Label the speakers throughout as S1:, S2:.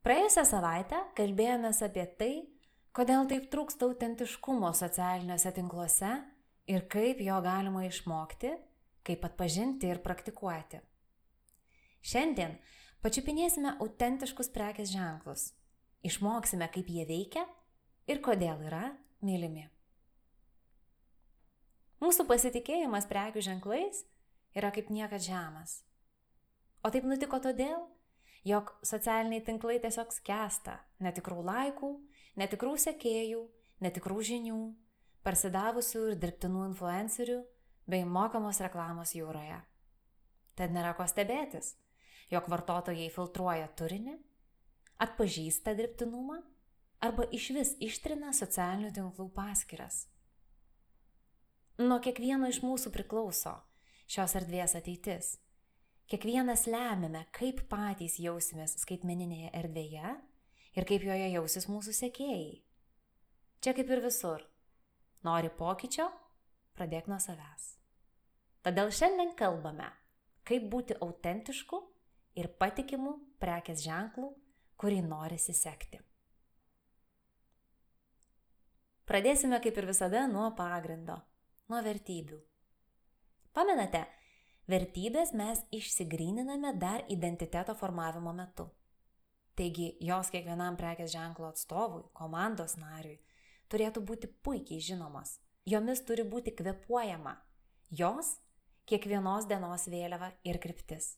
S1: Praėjusią savaitę kalbėjomės apie tai, kodėl taip trūksta autentiškumo socialiniuose tinkluose ir kaip jo galima išmokti, kaip atpažinti ir praktikuoti. Šiandien pačiupinėsime autentiškus prekės ženklus, išmoksime, kaip jie veikia ir kodėl yra mylimi. Mūsų pasitikėjimas prekių ženklais yra kaip niekad žemas. O taip nutiko todėl, jog socialiniai tinklai tiesiog skęsta netikrų laikų, netikrų sekėjų, netikrų žinių, parsidavusių ir dirbtinų influencerių bei mokamos reklamos jūroje. Tad nėra ko stebėtis, jog vartotojai filtruoja turinį, atpažįsta dirbtinumą arba iš vis ištrina socialinių tinklų paskiras. Nuo kiekvieno iš mūsų priklauso šios erdvės ateitis Kiekvienas lemiame, kaip patys jausimės skaitmeninėje erdvėje ir kaip joje jausis mūsų sekėjai. Čia kaip ir visur. Nori pokyčio? Pradėk nuo savęs. Todėl šiandien kalbame, kaip būti autentišku ir patikimu prekės ženklų, kurį norisi sekti. Pradėsime kaip ir visada nuo pagrindo, nuo vertybių. Pamenate, Vertybės mes išsigryniname dar identiteto formavimo metu. Taigi jos kiekvienam prekės ženklo atstovui, komandos nariui turėtų būti puikiai žinomos. Jomis turi būti kvepuojama. Jos - kiekvienos dienos vėliava ir kryptis.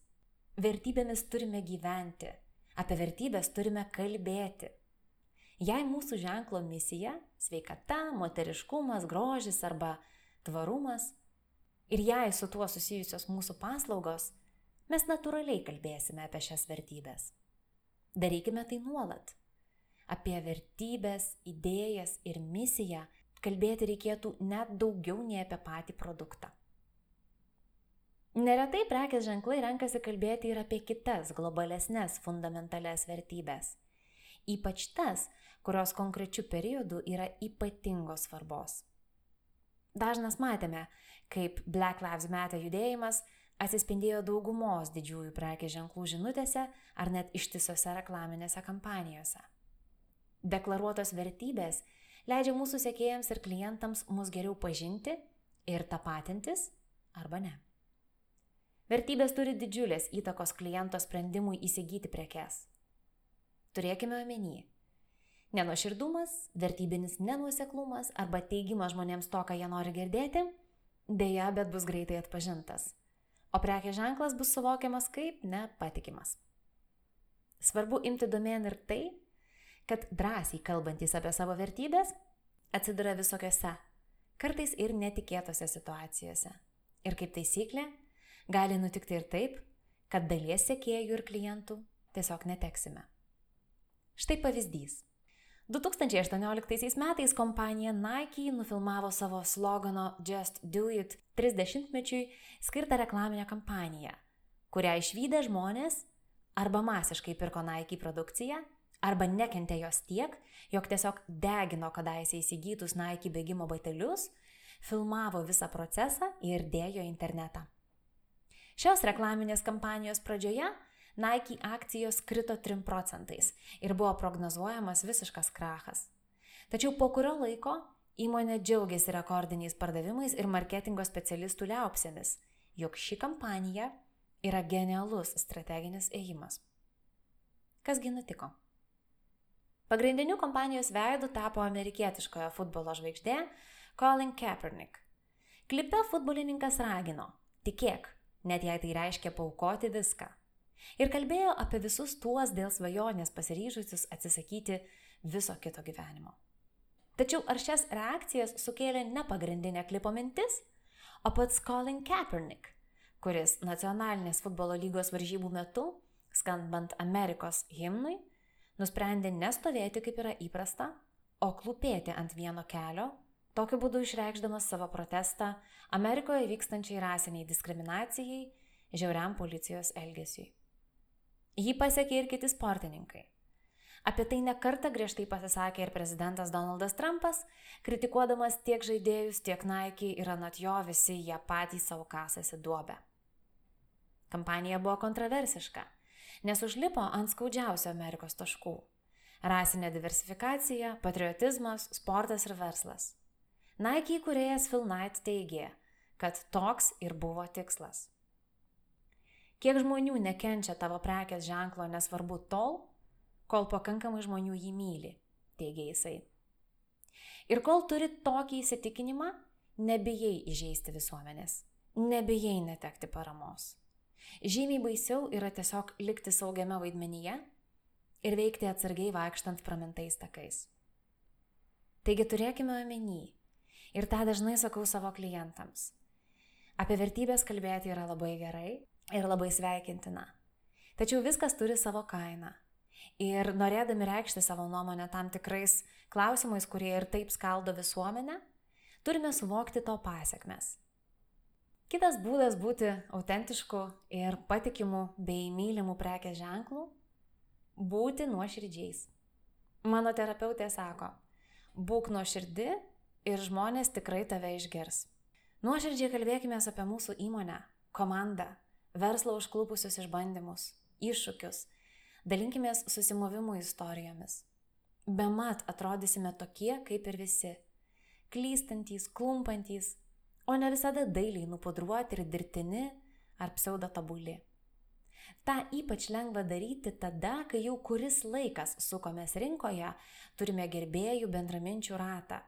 S1: Vertybėmis turime gyventi, apie vertybės turime kalbėti. Jei mūsų ženklo misija - sveikata, moteriškumas, grožis arba tvarumas ir jei su tuo susijusios mūsų paslaugos, mes natūraliai kalbėsime apie šias vertybės. Darykime tai nuolat. Apie vertybės, idėjas ir misiją kalbėti reikėtų net daugiau nei apie patį produktą. Neretai prekės ženklai renkasi kalbėti ir apie kitas globalesnės fundamentales vertybės. Ypač tas, kurios konkrečių periodų yra ypatingos svarbos. Dažnas matėme, kaip Black Lives Matter judėjimas atsispindėjo daugumos didžiųjų prekės ženklų žinutėse ar net ištisose reklaminėse kampanijose. Deklaruotos vertybės leidžia mūsų sekėjams ir klientams mus geriau pažinti ir tapatintis arba ne. Vertybės turi didžiulės įtakos kliento sprendimui įsigyti prekes. Turėkime omeny, Nenuoširdumas, vertybinis nenuoseklumas arba teigimas žmonėms to, ką jie nori girdėti, dėja, bet bus greitai atpažintas. O prekės ženklas bus suvokiamas kaip nepatikimas. Svarbu imti domėn ir tai, kad drąsiai kalbantys apie savo vertybės atsiduria visokiose, kartais ir netikėtose situacijose. Ir kaip taisyklė, gali nutikti ir taip, kad dalies sekėjų ir klientų tiesiog neteksime. Štai pavyzdys. 2018 metais kompanija Nike nufilmavo savo slogano Just Do It 30-mečiui skirtą reklaminę kampaniją, kurią išvykę žmonės arba masiškai pirko Nike produkciją, arba nekentė jos tiek, jog tiesiog degino kadaise įsigytus Nike bėgimo batelius, filmavo visą procesą ir dėjo internetą. Šios reklaminės kampanijos pradžioje Nike akcijos krito 3 procentais ir buvo prognozuojamas visiškas krachas. Tačiau po kurio laiko įmonė džiaugiasi rekordiniais pardavimais ir marketingo specialistų liaupsėmis, jog ši kampanija yra genialus strateginis ėjimas. Kasgi nutiko? Pagrindiniu kompanijos veidu tapo amerikietiškojo futbolo žvaigždė Colin Kaepernick. Klipe futbolininkas ragino - tikėk, net jei tai reiškia paukoti viską ir kalbėjo apie visus tuos dėl svajonės pasiryžusius atsisakyti viso kito gyvenimo. Tačiau ar šias reakcijas sukėlė ne pagrindinė klipo mintis, o pats Colin Kaepernick, kuris nacionalinės futbolo lygos varžybų metu, skambant Amerikos himnui, nusprendė nestovėti kaip yra įprasta, o klūpėti ant vieno kelio, tokiu būdu išreikšdamas savo protestą Amerikoje vykstančiai rasiniai diskriminacijai, žiauriam policijos elgesiui. Jį pasiekė ir kiti sportininkai. Apie tai nekarta griežtai pasisakė ir prezidentas Donaldas Trumpas, kritikuodamas tiek žaidėjus, tiek Nike ir anot jo visi jie patys savo kasasi duobę. Kampanija buvo kontroversiška, nes užlipo ant skaudžiausio Amerikos taškų - rasinė diversifikacija, patriotizmas, sportas ir verslas. Nike įkūrėjas Phil Knight teigė, kad toks ir buvo tikslas. Kiek žmonių nekenčia tavo prekės ženklo nesvarbu tol, kol pakankamai žmonių jį myli, teigia jisai. Ir kol turi tokį įsitikinimą, nebijai įžeisti visuomenės, nebijai netekti paramos. Žymiai baisiau yra tiesiog likti saugiame vaidmenyje ir veikti atsargiai vaikštant pramintais takais. Taigi turėkime omeny, ir tą dažnai sakau savo klientams. Apie vertybės kalbėti yra labai gerai ir labai sveikintina. Tačiau viskas turi savo kainą. Ir norėdami reikšti savo nuomonę tam tikrais klausimais, kurie ir taip skaldo visuomenę, turime suvokti to pasiekmes. Kitas būdas būti autentišku ir patikimu bei mylimu prekės ženklu - būti nuoširdžiais. Mano terapeutė sako, būk nuoširdi ir žmonės tikrai tave išgers. Nuoširdžiai kalbėkime apie mūsų įmonę, komandą, verslo užklupusius išbandymus, iššūkius Dalinkimės susimovimų istorijomis. Bemat atrodysime tokie kaip ir visi. Klystantys, klumpantys, o ne visada dailiai nupudruoti ir dirbtini ar pseudotabuli. Ta ypač lengva daryti tada, kai jau kuris laikas sukomės rinkoje, turime gerbėjų bendraminčių ratą.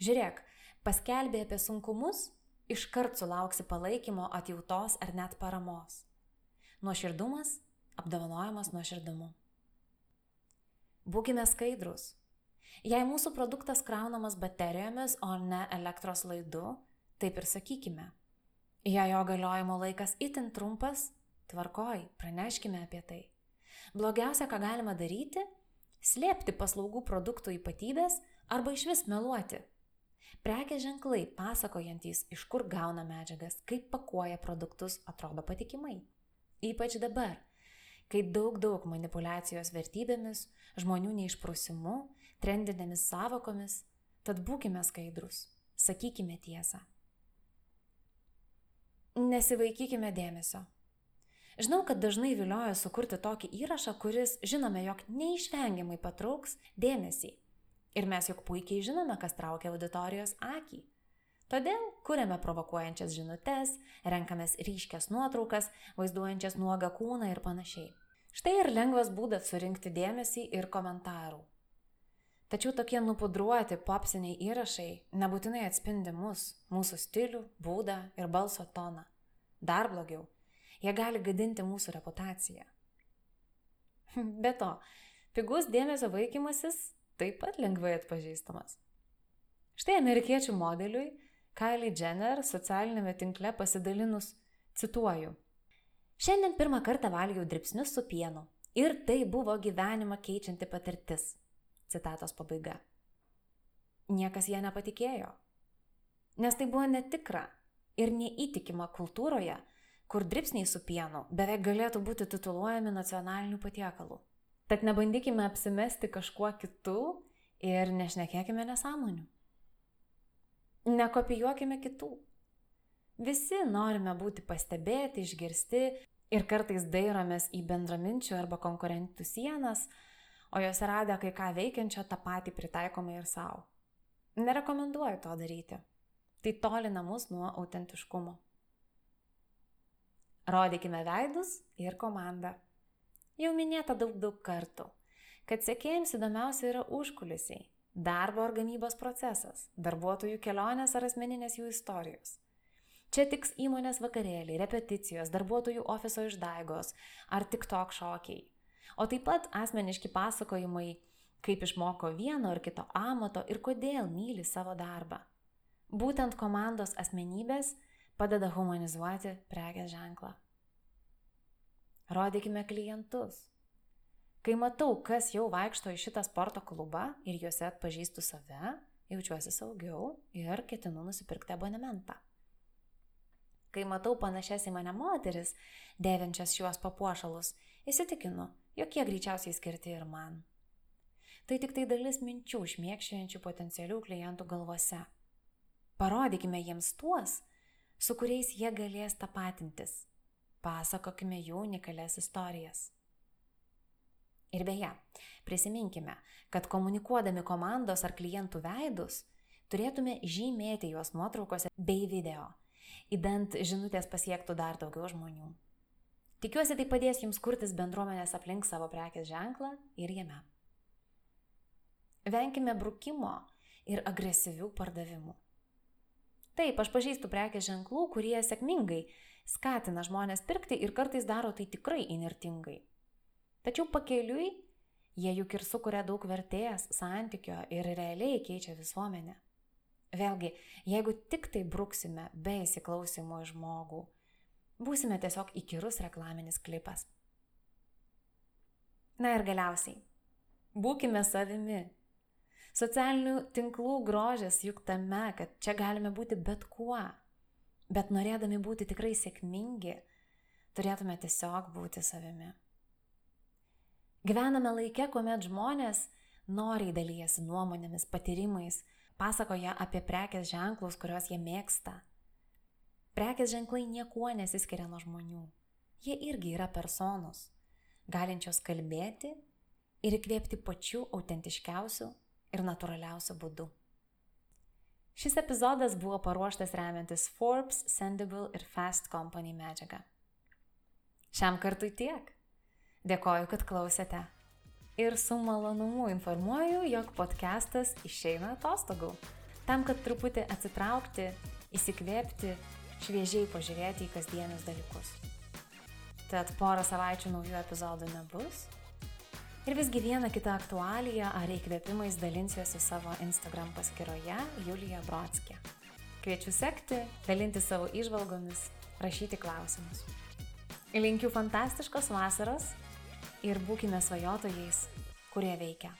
S1: Žiūrėk, paskelbė apie sunkumus, iškart sulauksi palaikymo, atjautos ar net paramos. Nuoširdumas apdovanojamas nuoširdumu. Būkime skaidrus. Jei mūsų produktas kraunamas baterijomis, o ne elektros laidu, taip ir sakykime. Jei jo galiojimo laikas itin trumpas, tvarkoj, praneškime apie tai. Blogiausia, ką galima daryti - slėpti paslaugų produktų ypatybės arba iš vis meluoti. Prekės ženklai pasakojantys, iš kur gauna medžiagas, kaip pakuoja produktus, atrodo patikimai. Ypač dabar, kai daug daug manipulacijos vertybėmis, žmonių neišprusimu, trendinėmis savokomis, tad būkime skaidrus, sakykime tiesą. Nesivaikykime dėmesio. Žinau, kad dažnai vilioja sukurti tokį įrašą, kuris žinome, jog neišvengiamai patrauks dėmesį. Ir mes juk puikiai žinome, kas traukia auditorijos akį. Todėl kuriame provokuojančias žinutės, renkamės ryškias nuotraukas, vaizduojančias nuogą kūną ir panašiai. Štai ir lengvas būdas surinkti dėmesį ir komentarų. Tačiau tokie nupudruoti popsiniai įrašai nebūtinai atspindi mus, mūsų stilių, būdą ir balso toną. Dar blogiau, jie gali gadinti mūsų reputaciją. Be to, pigus dėmesio vaikymasis taip pat lengvai atpažįstamas. Štai amerikiečių modeliui Kylie Jenner socialinėme tinkle pasidalinus, cituoju. Šiandien pirmą kartą valgiau dripsnius su pienu ir tai buvo gyvenimą keičianti patirtis. Citatos pabaiga. Niekas ją nepatikėjo. Nes tai buvo netikra ir neįtikima kultūroje, kur dripsniai su pienu beveik galėtų būti tituluojami nacionaliniu patiekalu. Tad nebandykime apsimesti kažkuo kitu ir nešnekėkime nesąmonių. Nekopijuokime kitų. Visi norime būti pastebėti, išgirsti ir kartais dairomės į bendraminčių arba konkurentų sienas, o jos radę kai ką veikiančio tą patį pritaikome ir savo. Nerekomenduoju to daryti. Tai tolina mus nuo autentiškumo. Rodykime veidus ir komandą. Jau minėta daug daug kartų, kad sekėjams įdomiausia yra užkulisiai darbo ar gamybos procesas, darbuotojų kelionės ar asmeninės jų istorijos. Čia tiks įmonės vakarėliai, repeticijos, darbuotojų ofiso išdaigos ar tik tok šokiai. O taip pat asmeniški pasakojimai, kaip išmoko vieno ar kito amato ir kodėl myli savo darbą. Būtent komandos asmenybės padeda humanizuoti prekės ženklą. Rodykime klientus. Kai matau, kas jau vaikšto į šitą sporto klubą ir juose atpažįstu save, jaučiuosi saugiau ir ketinu nusipirkti abonementą. Kai matau panašias į mane moteris, dėvinčias šiuos papuošalus, įsitikinu, jog jie greičiausiai skirti ir man. Tai tik tai dalis minčių šmėkščiančių potencialių klientų galvose. Parodykime jiems tuos, su kuriais jie galės tapatintis. Pasakokime jų unikalias istorijas. Ir beje, prisiminkime, kad komunikuodami komandos ar klientų veidus, turėtume žymėti juos nuotraukose bei video, įdant žinutės pasiektų dar daugiau žmonių. Tikiuosi tai padės jums kurtis bendruomenės aplink savo prekės ženklą ir jame. Venkime brukimo ir agresyvių pardavimų. Taip, aš pažįstu prekės ženklų, kurie sėkmingai skatina žmonės pirkti ir kartais daro tai tikrai inertingai. Tačiau pakeliui jie juk ir sukuria daug vertės, santykio ir realiai keičia visuomenę. Vėlgi, jeigu tik tai bruksime be įsiklausimo į žmogų, būsime tiesiog įkyrus reklaminis klipas. Na ir galiausiai, būkime savimi. Socialinių tinklų grožės juk tame, kad čia galime būti bet kuo, bet norėdami būti tikrai sėkmingi, turėtume tiesiog būti savimi. Gyvename laike, kuomet žmonės noriai dalyjasi nuomonėmis, patyrimais, pasakoja apie prekės ženklus, kuriuos jie mėgsta, Prekės ženklai niekuo nesiskiria nuo žmonių. Jie irgi yra personos, galinčios kalbėti ir įkvėpti pačiu autentiškiausiu ir natūraliausiu būdu. Šis epizodas buvo paruoštas remiantis Forbes, Sendable ir Fast Company medžiaga. Šiam kartui tiek. Dėkoju, kad klausėte. Ir su malonumu informuoju, jog podcastas išeina atostogų. Tam, kad truputį atsitraukti, įsikvėpti šviežiai pažiūrėti į kasdienius dalykus. Tad porą savaičių naujų epizodų nebus. Ir visgi vieną kitą aktualiją ar įkvėpimais dalinsiuosi savo Instagram paskyroje Julija Brodskė. Kviečiu sekti, dalinti savo išvalgomis, rašyti klausimus. Linkiu fantastiškos vasaros ir būkime svajotojais, kurie veikia.